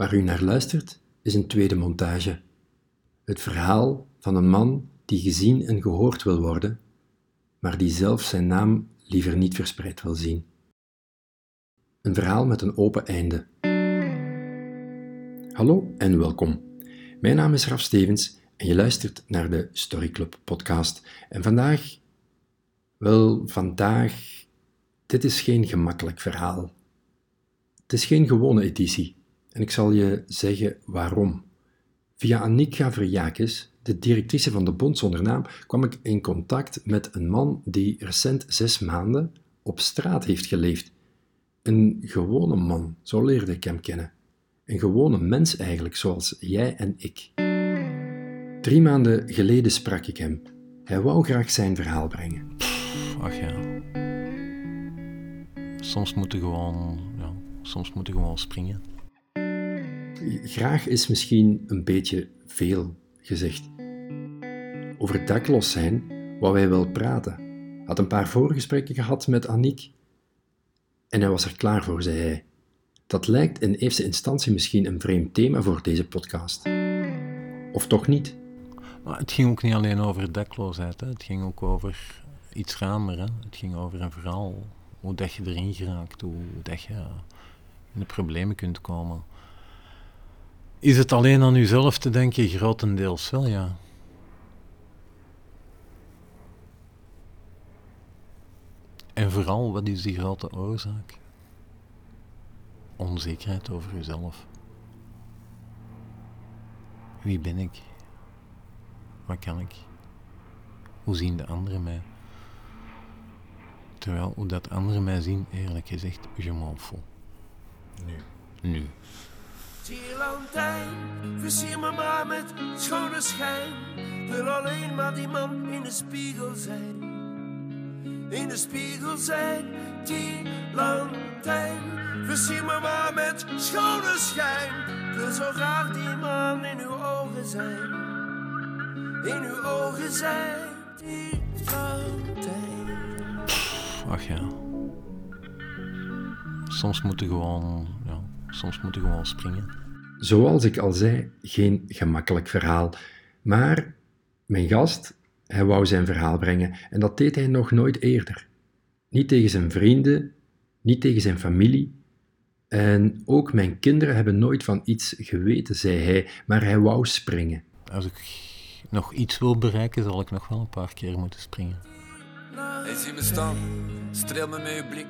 Waar u naar luistert is een tweede montage. Het verhaal van een man die gezien en gehoord wil worden, maar die zelf zijn naam liever niet verspreid wil zien. Een verhaal met een open einde. Hallo en welkom. Mijn naam is Raf Stevens en je luistert naar de Story Club podcast. En vandaag, wel, vandaag, dit is geen gemakkelijk verhaal. Het is geen gewone editie en ik zal je zeggen waarom. Via Annick Gavriakis, de directrice van de Bond zonder naam, kwam ik in contact met een man die recent zes maanden op straat heeft geleefd. Een gewone man, zo leerde ik hem kennen. Een gewone mens eigenlijk, zoals jij en ik. Drie maanden geleden sprak ik hem. Hij wou graag zijn verhaal brengen. Ach ja. Soms moet je gewoon, ja, soms moet je gewoon springen. Graag is misschien een beetje veel gezegd. Over dakloos zijn wou hij wel praten. Had een paar voorgesprekken gehad met Annick. En hij was er klaar voor, zei hij. Dat lijkt in eerste instantie misschien een vreemd thema voor deze podcast. Of toch niet? Maar het ging ook niet alleen over dakloosheid, hè. het ging ook over iets ruimer. Hè. Het ging over een verhaal, hoe dat je erin geraakt, hoe dat je in de problemen kunt komen. Is het alleen aan jezelf te denken? Grotendeels wel, ja. En vooral, wat is die grote oorzaak? Onzekerheid over jezelf. Wie ben ik? Wat kan ik? Hoe zien de anderen mij? Terwijl hoe dat anderen mij zien, eerlijk gezegd, je m'en. Nu. Nu. Tierlantijn, versier me maar met schone schijn. Wil alleen maar die man in de spiegel zijn. In de spiegel zijn, tierlantijn. Versier me maar met schone schijn. Wil zo graag die man in uw ogen zijn. In uw ogen zijn, tierlantijn. Ach ja. Soms moet je gewoon, ja, soms moet je gewoon springen. Zoals ik al zei, geen gemakkelijk verhaal. Maar mijn gast, hij wou zijn verhaal brengen en dat deed hij nog nooit eerder. Niet tegen zijn vrienden, niet tegen zijn familie. En ook mijn kinderen hebben nooit van iets geweten, zei hij, maar hij wou springen. Als ik nog iets wil bereiken, zal ik nog wel een paar keer moeten springen. Hij ziet me staan, streel me met uw blik.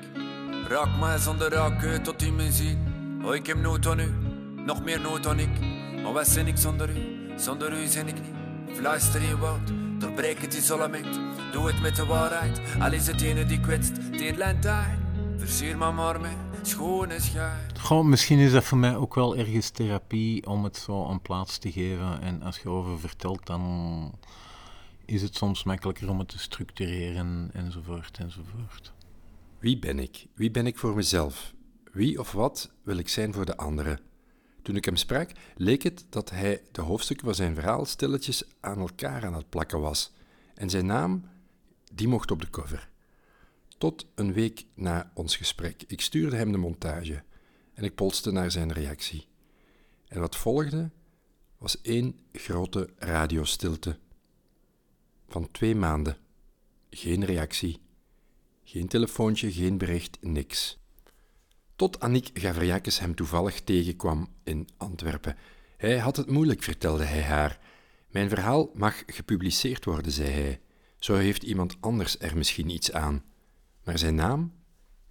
Raak mij zonder raken tot u me ziet. Oh, ik heb nood aan u, nog meer nood aan ik. Maar wat ben ik zonder u? Zonder u zijn ik niet. Fluister in woud, doorbreek het isolement. Doe het met de waarheid, al is het ene die kwetst. Tierlantijn, versier me maar met schone schijn. Goh, misschien is dat voor mij ook wel ergens therapie om het zo een plaats te geven. En als je over vertelt, dan is het soms makkelijker om het te structureren, enzovoort, enzovoort. Wie ben ik? Wie ben ik voor mezelf? Wie of wat wil ik zijn voor de anderen? Toen ik hem sprak, leek het dat hij de hoofdstukken van zijn verhaal stilletjes aan elkaar aan het plakken was. En zijn naam, die mocht op de cover. Tot een week na ons gesprek. Ik stuurde hem de montage en ik polste naar zijn reactie. En wat volgde was één grote radiostilte. Van twee maanden. Geen reactie. Geen telefoontje, geen bericht, niks. Tot Annick Gavriakis hem toevallig tegenkwam in Antwerpen. Hij had het moeilijk, vertelde hij haar. Mijn verhaal mag gepubliceerd worden, zei hij. Zo heeft iemand anders er misschien iets aan. Maar zijn naam,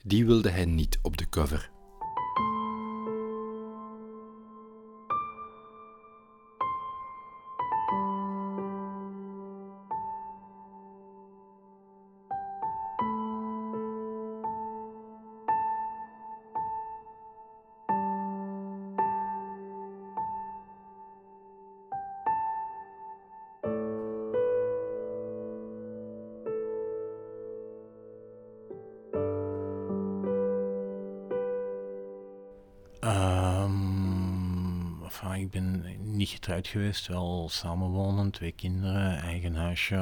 die wilde hij niet op de cover. Ik ben niet getrouwd geweest, wel samenwonen, twee kinderen, eigen huisje,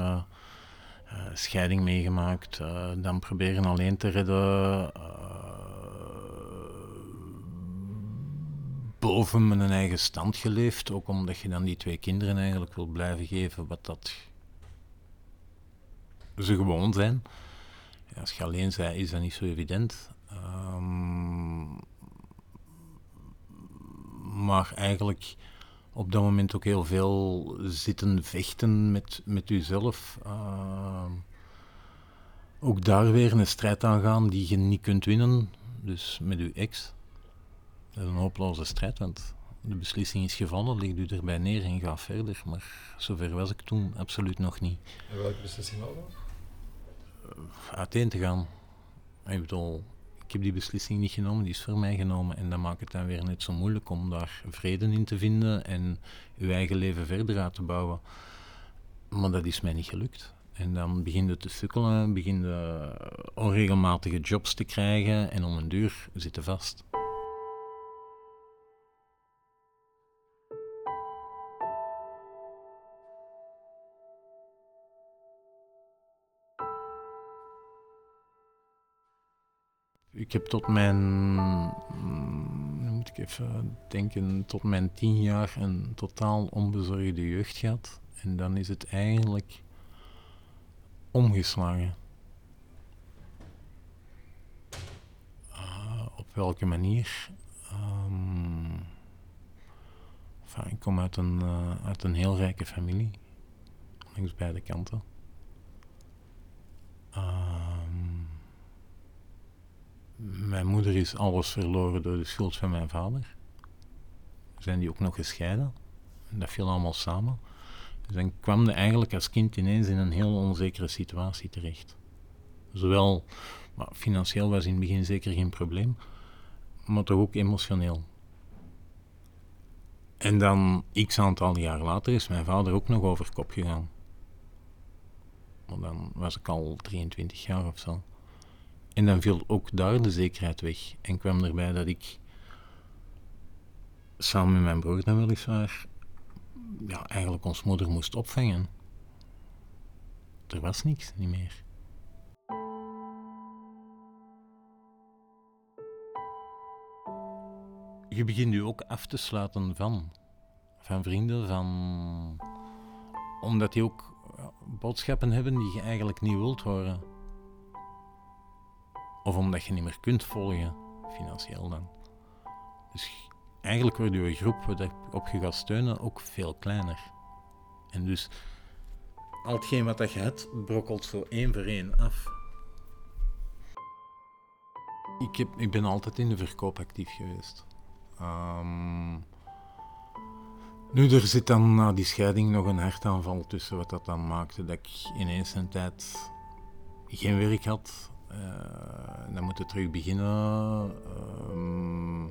eh, scheiding meegemaakt, eh, dan proberen alleen te redden. eh, boven mijn eigen stand geleefd. Ook omdat je dan die twee kinderen eigenlijk wil blijven geven wat dat ze gewoon zijn. Als je alleen bent, is dat niet zo evident. Ehm, maar eigenlijk op dat moment ook heel veel zitten vechten met, met jezelf. Ehm, ook daar weer een strijd aangaan die je niet kunt winnen. Dus met je ex. Dat is een hopeloze strijd, want de beslissing is gevallen, ligt u erbij neer en ga verder. Maar zover was ik toen absoluut nog niet. En welke beslissing was dat? Uiteen te gaan. Ik bedoel, ik heb die beslissing niet genomen, die is voor mij genomen. En dat maakt het dan weer net zo moeilijk om daar vrede in te vinden en je eigen leven verder uit te bouwen. Maar dat is mij niet gelukt. En dan begin je te sukkelen, begin je onregelmatige jobs te krijgen en om een duur zitten vast. Ik heb tot mijn, mm, moet ik even denken, tot mijn tien jaar een totaal onbezorgde jeugd gehad. En dan is het eigenlijk omgeslagen. Uh, op welke manier? Um, enfin, ik kom uit een, uh, uit een heel rijke familie, langs beide kanten. Um, mijn moeder is alles verloren door de schuld van mijn vader. Zijn die ook nog gescheiden? Dat viel allemaal samen. Dus dan kwam je eigenlijk als kind ineens in een heel onzekere situatie terecht. Zowel maar financieel was in het begin zeker geen probleem, maar toch ook emotioneel. En dan, x aantal jaar later, is mijn vader ook nog over kop gegaan. Maar dan was ik al 23 jaar of zo. En dan viel ook daar de zekerheid weg. En kwam erbij dat ik samen met mijn broer dan weliswaar ja, eigenlijk ons moeder moest opvangen. Er was niks niet meer. Je begint je ook af te sluiten van, van vrienden, van, omdat die ook boodschappen hebben die je eigenlijk niet wilt horen. Of omdat je niet meer kunt volgen, financieel dan. Dus eigenlijk wordt je groep waarop je gaat steunen ook veel kleiner. En dus al hetgeen wat dat je hebt, brokkelt zo één voor één af. Ik, heb, ik ben altijd in de verkoop actief geweest. Um, nu, er zit dan na die scheiding nog een hartaanval tussen, wat dat dan maakte dat ik ineens een tijd geen werk had. Uh, dan moet je terug beginnen. Um,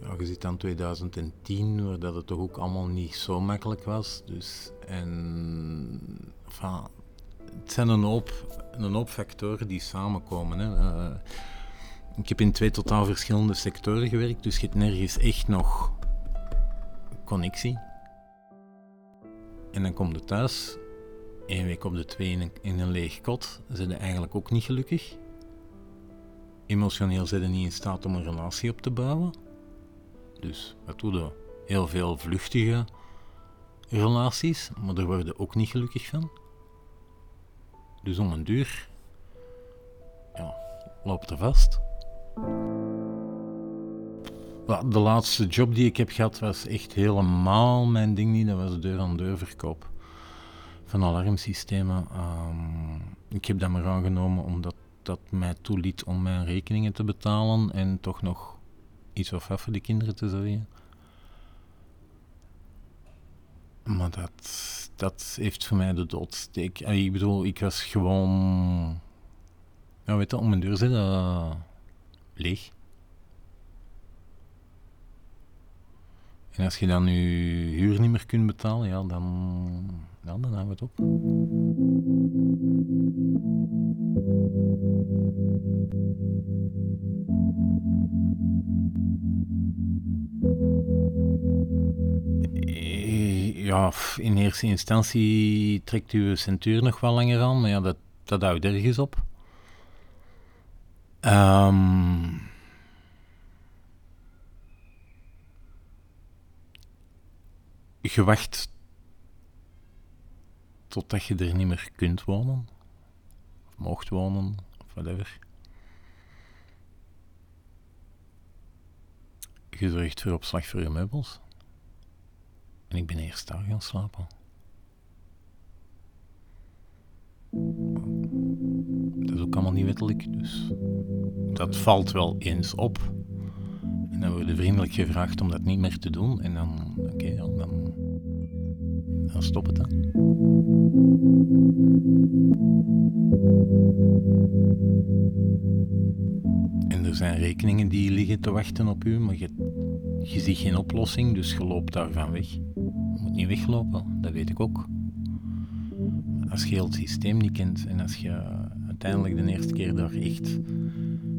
ja, je zit aan 2010, waar dat het toch ook allemaal niet zo makkelijk was. Dus, en, enfin, het zijn een hoop, een hoop factoren die samenkomen. Hè. Uh, ik heb in twee totaal verschillende sectoren gewerkt, dus je hebt nergens echt nog connectie. En dan kom je thuis, één week op de twee in een, in een leeg kot, zijn eigenlijk ook niet gelukkig. Emotioneel zijn niet in staat om een relatie op te bouwen. Dus wat doe je? Heel veel vluchtige relaties, maar daar worden ook niet gelukkig van. Dus om een duur ja, loopt er vast. De laatste job die ik heb gehad was echt helemaal mijn ding niet. Dat was deur-aan-deur verkoop van alarmsystemen. Um, ik heb dat maar aangenomen omdat dat mij toeliet om mijn rekeningen te betalen en toch nog iets of wat voor de kinderen te zorgen. Maar dat, dat heeft voor mij de doodsteek. Ik bedoel, ik was gewoon. Ja, weet je, om mijn deur zitten uh, leeg. En als je dan je huur niet meer kunt betalen, ja, dan, ja, dan houden we het op. ja, in eerste instantie trekt uw centuur nog wel langer aan, maar ja, dat, dat houdt ergens op. Um, je wacht totdat je er niet meer kunt wonen, of mocht wonen, of whatever. Je zorgt voor opslag voor je meubels. En ik ben eerst daar gaan slapen. Dat is ook allemaal niet wettelijk, dus dat valt wel eens op. En dan worden vriendelijk gevraagd om dat niet meer te doen. En dan, oké, dan, dan, dan stop het dan. Zijn rekeningen die liggen te wachten op u, maar je, je ziet geen oplossing, dus je loopt daarvan weg. Je moet niet weglopen, dat weet ik ook. Als je het systeem niet kent en als je uiteindelijk de eerste keer daar echt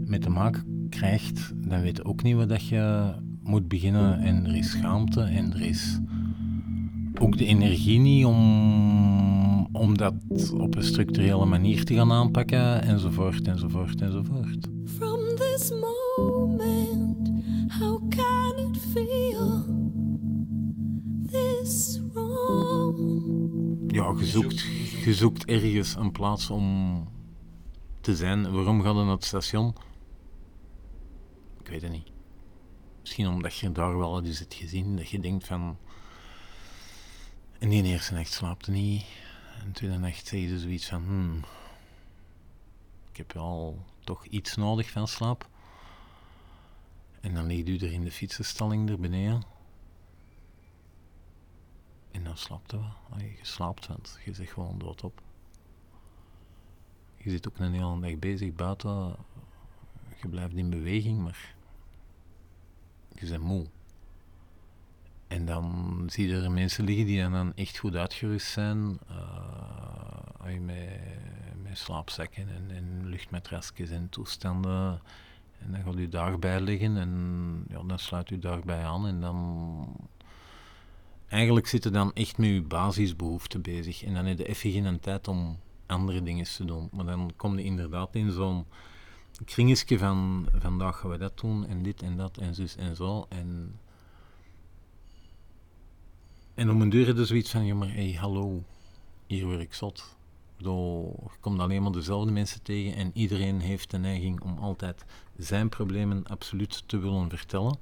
mee te maken krijgt, dan weet je ook niet wat dat je moet beginnen. En er is schaamte en er is ook de energie niet om, om dat op een structurele manier te gaan aanpakken, enzovoort, enzovoort, enzovoort. Moment, how can it feel this? Ja, je zoekt, ergens een plaats om te zijn. Waarom gaat je naar het station? Ik weet het niet. Misschien omdat je daar wel eens het gezien, dat je denkt van... In die eerste nacht slaapt niet. In de tweede nacht zeg je zoiets van... Hmm, ik heb wel toch iets nodig van slaap. En dan ligt u er in de fietsenstalling er beneden. En dan slaapt je wel. Je slaapt, want je zit gewoon doodop. Je zit ook een hele dag bezig buiten. Je blijft in beweging, maar je bent moe. En dan zie je er mensen liggen die dan echt goed uitgerust zijn. Uh, met slaapzakken en, en luchtmatrasjes en toestanden. En dan gaat u daarbij liggen en ja, dan sluit u daarbij aan. En dan. Eigenlijk zit je dan echt met je basisbehoeften bezig. En dan heb je even geen tijd om andere dingen te doen. Maar dan kom je inderdaad in zo'n kringetje van vandaag gaan we dat doen en dit en dat en zus en zo. En, en om een deur zoiets van, ja maar hey, hallo, hier word ik zot. Je komt alleen maar dezelfde mensen tegen en iedereen heeft de neiging om altijd zijn problemen absoluut te willen vertellen.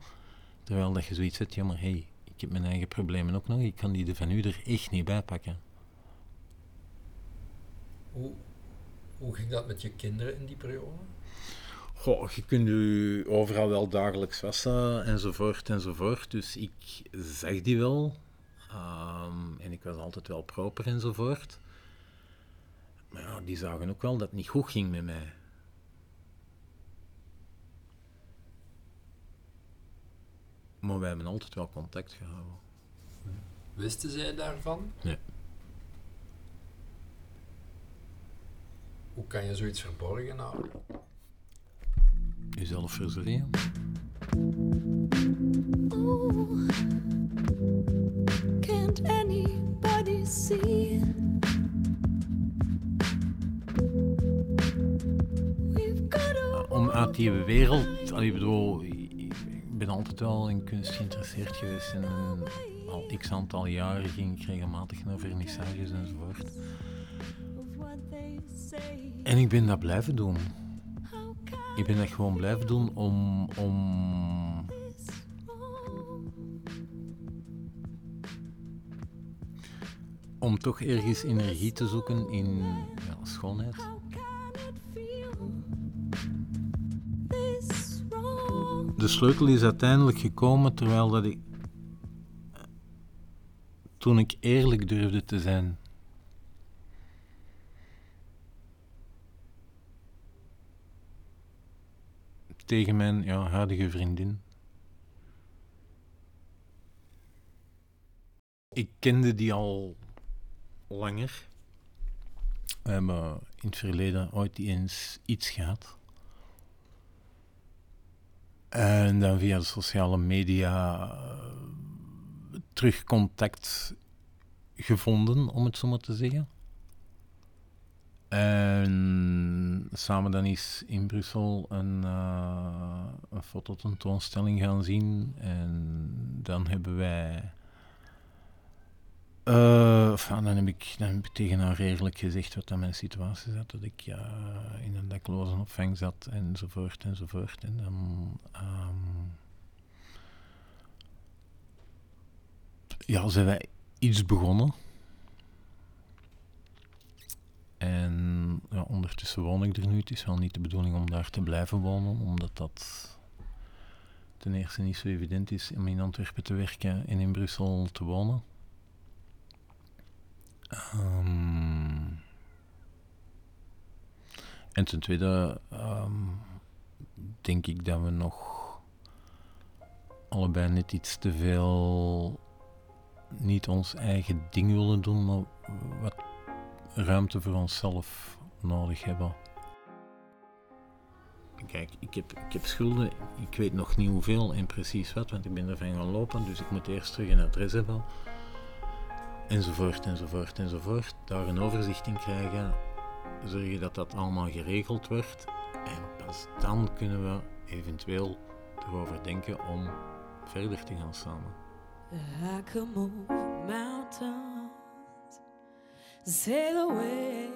Terwijl dat je zoiets zegt, ja maar hey, ik heb mijn eigen problemen ook nog, ik kan die van u er echt niet bij pakken. Hoe, hoe ging dat met je kinderen in die periode? Goh, je kunt je overal wel dagelijks wassen enzovoort enzovoort. Dus ik zeg die wel. Um, en ik was altijd wel proper enzovoort. Maar ja, die zagen ook wel dat het niet goed ging met mij. Maar wij hebben altijd wel contact gehouden. Wisten zij daarvan? Nee. Hoe kan je zoiets verborgen houden? Jezelf verzorgen. Oh, can't anybody see? Uit die wereld, ik bedoel, ik ben altijd wel in kunst geïnteresseerd geweest en al x aantal jaren ging ik regelmatig naar vernissages enzovoort. En ik ben dat blijven doen. Ik ben dat gewoon blijven doen om. om om toch ergens energie te zoeken in ja, schoonheid. De sleutel is uiteindelijk gekomen terwijl dat ik. toen ik eerlijk durfde te zijn tegen mijn ja, huidige vriendin. Ik kende die al langer. We hebben in het verleden ooit eens iets gehad. En dan via sociale media uh, terug contact gevonden, om het zo maar te zeggen. En samen dan is in Brussel een, uh, een fototentoonstelling gaan zien. En dan hebben wij Uh, dan, heb ik, tegen haar eerlijk gezegd wat aan mijn situatie zat. Dat ik ja, in een dakloze opvang zat enzovoort enzovoort. En dan um, ja, zijn wij iets begonnen. En ja, ondertussen woon ik er nu. Het is wel niet de bedoeling om daar te blijven wonen, omdat dat ten eerste niet zo evident is om in Antwerpen te werken en in Brussel te wonen. Um, en ten tweede um, denk ik dat we nog allebei net iets te veel niet ons eigen ding willen doen, maar wat ruimte voor onszelf nodig hebben. Kijk, ik heb, ik heb schulden, ik weet nog niet hoeveel en precies wat, want ik ben ervan gaan lopen, dus ik moet eerst terug een adres hebben. Enzovoort, enzovoort, enzovoort. Daar een overzicht in krijgen, zorgen dat dat allemaal geregeld wordt. En pas dan kunnen we eventueel erover denken om verder te gaan samen. I can move mountains, sail away,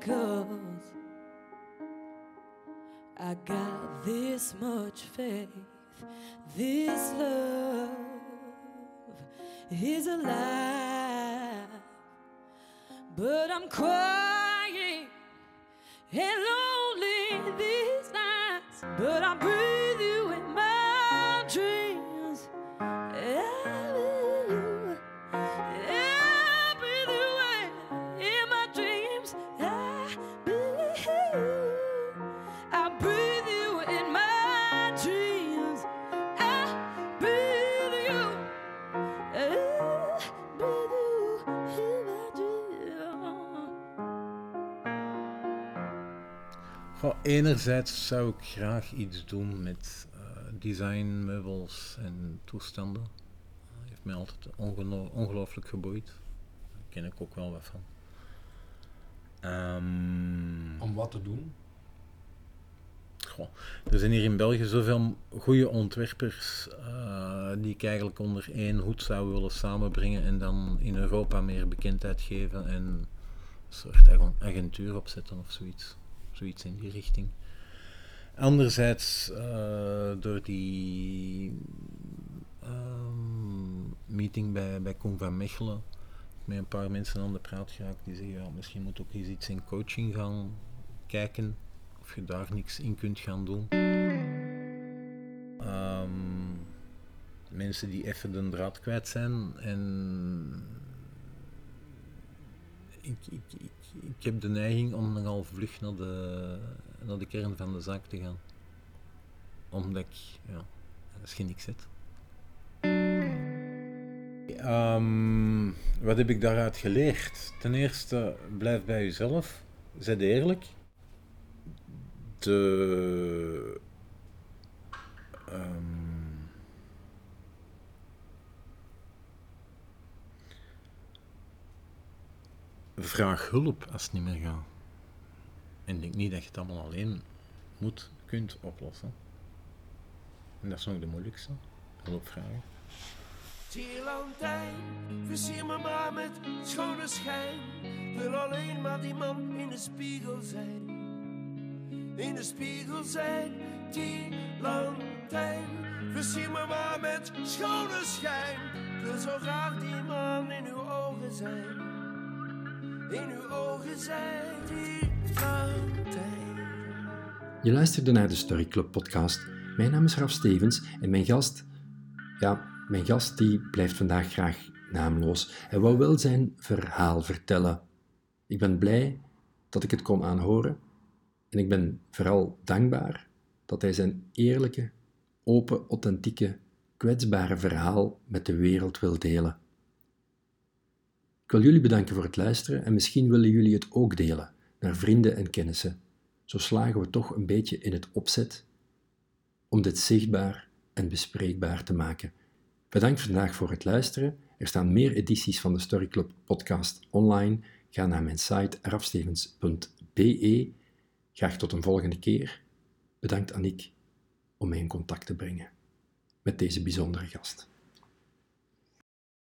cause I got this much faith, this love is alive, but I'm crying and lonely these nights, but I'm enerzijds zou ik graag iets doen met uh, design, meubels en toestanden. Dat heeft mij altijd ongelooflijk geboeid. Daar ken ik ook wel wat van. Um, Om wat te doen? Goh, er zijn hier in België zoveel goede ontwerpers uh, die ik eigenlijk onder één hoed zou willen samenbrengen en dan in Europa meer bekendheid geven en een soort agentuur opzetten of zoiets zoiets in die richting. Anderzijds, uh, door die um, meeting bij, bij Koen van Mechelen, met een paar mensen aan de praat geraakt die zeggen, ja, misschien moet ook eens iets in coaching gaan kijken, of je daar niks in kunt gaan doen. Um, mensen die even de draad kwijt zijn en ik, ik, ik, ik heb de neiging om nogal vlug naar de, naar de kern van de zaak te gaan. Omdat ik, ja, is geen niks zet. Um, wat heb ik daaruit geleerd? Ten eerste, blijf bij jezelf. Zet eerlijk. De... Um, vraag hulp als het niet meer gaat. En denk niet dat je het allemaal alleen moet, kunt oplossen. En dat is nog de moeilijkste. Hulp vragen. Tierlantijn, versier me maar met schone schijn. Wil alleen maar die man in de spiegel zijn. In de spiegel zijn, tierlantijn. Versier me maar met schone schijn. Wil zo graag die man in uw ogen zijn. In uw ogen zijn die. Je luisterde naar de Story Club podcast. Mijn naam is Raf Stevens en mijn gast, ja, mijn gast die blijft vandaag graag naamloos. Hij wou wel zijn verhaal vertellen. Ik ben blij dat ik het kon aanhoren en ik ben vooral dankbaar dat hij zijn eerlijke, open, authentieke, kwetsbare verhaal met de wereld wil delen. Wil jullie bedanken voor het luisteren en misschien willen jullie het ook delen naar vrienden en kennissen. Zo slagen we toch een beetje in het opzet om dit zichtbaar en bespreekbaar te maken. Bedankt vandaag voor het luisteren. Er staan meer edities van de Story Club podcast online. Ga naar mijn site rafstevens.be. Graag tot een volgende keer. Bedankt Aniek om mij in contact te brengen met deze bijzondere gast.